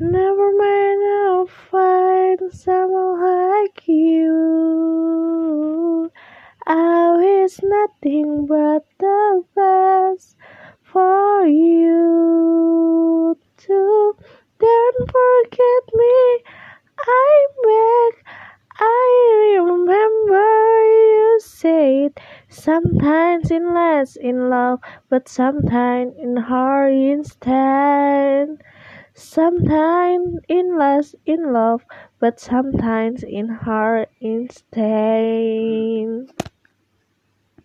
Never mind, I'll find someone like you. I wish nothing but the best for you too. Don't forget me, I beg. I remember you said sometimes in less in love, but sometimes in heart instead. Sometimes in lust in love, but sometimes in heart instead.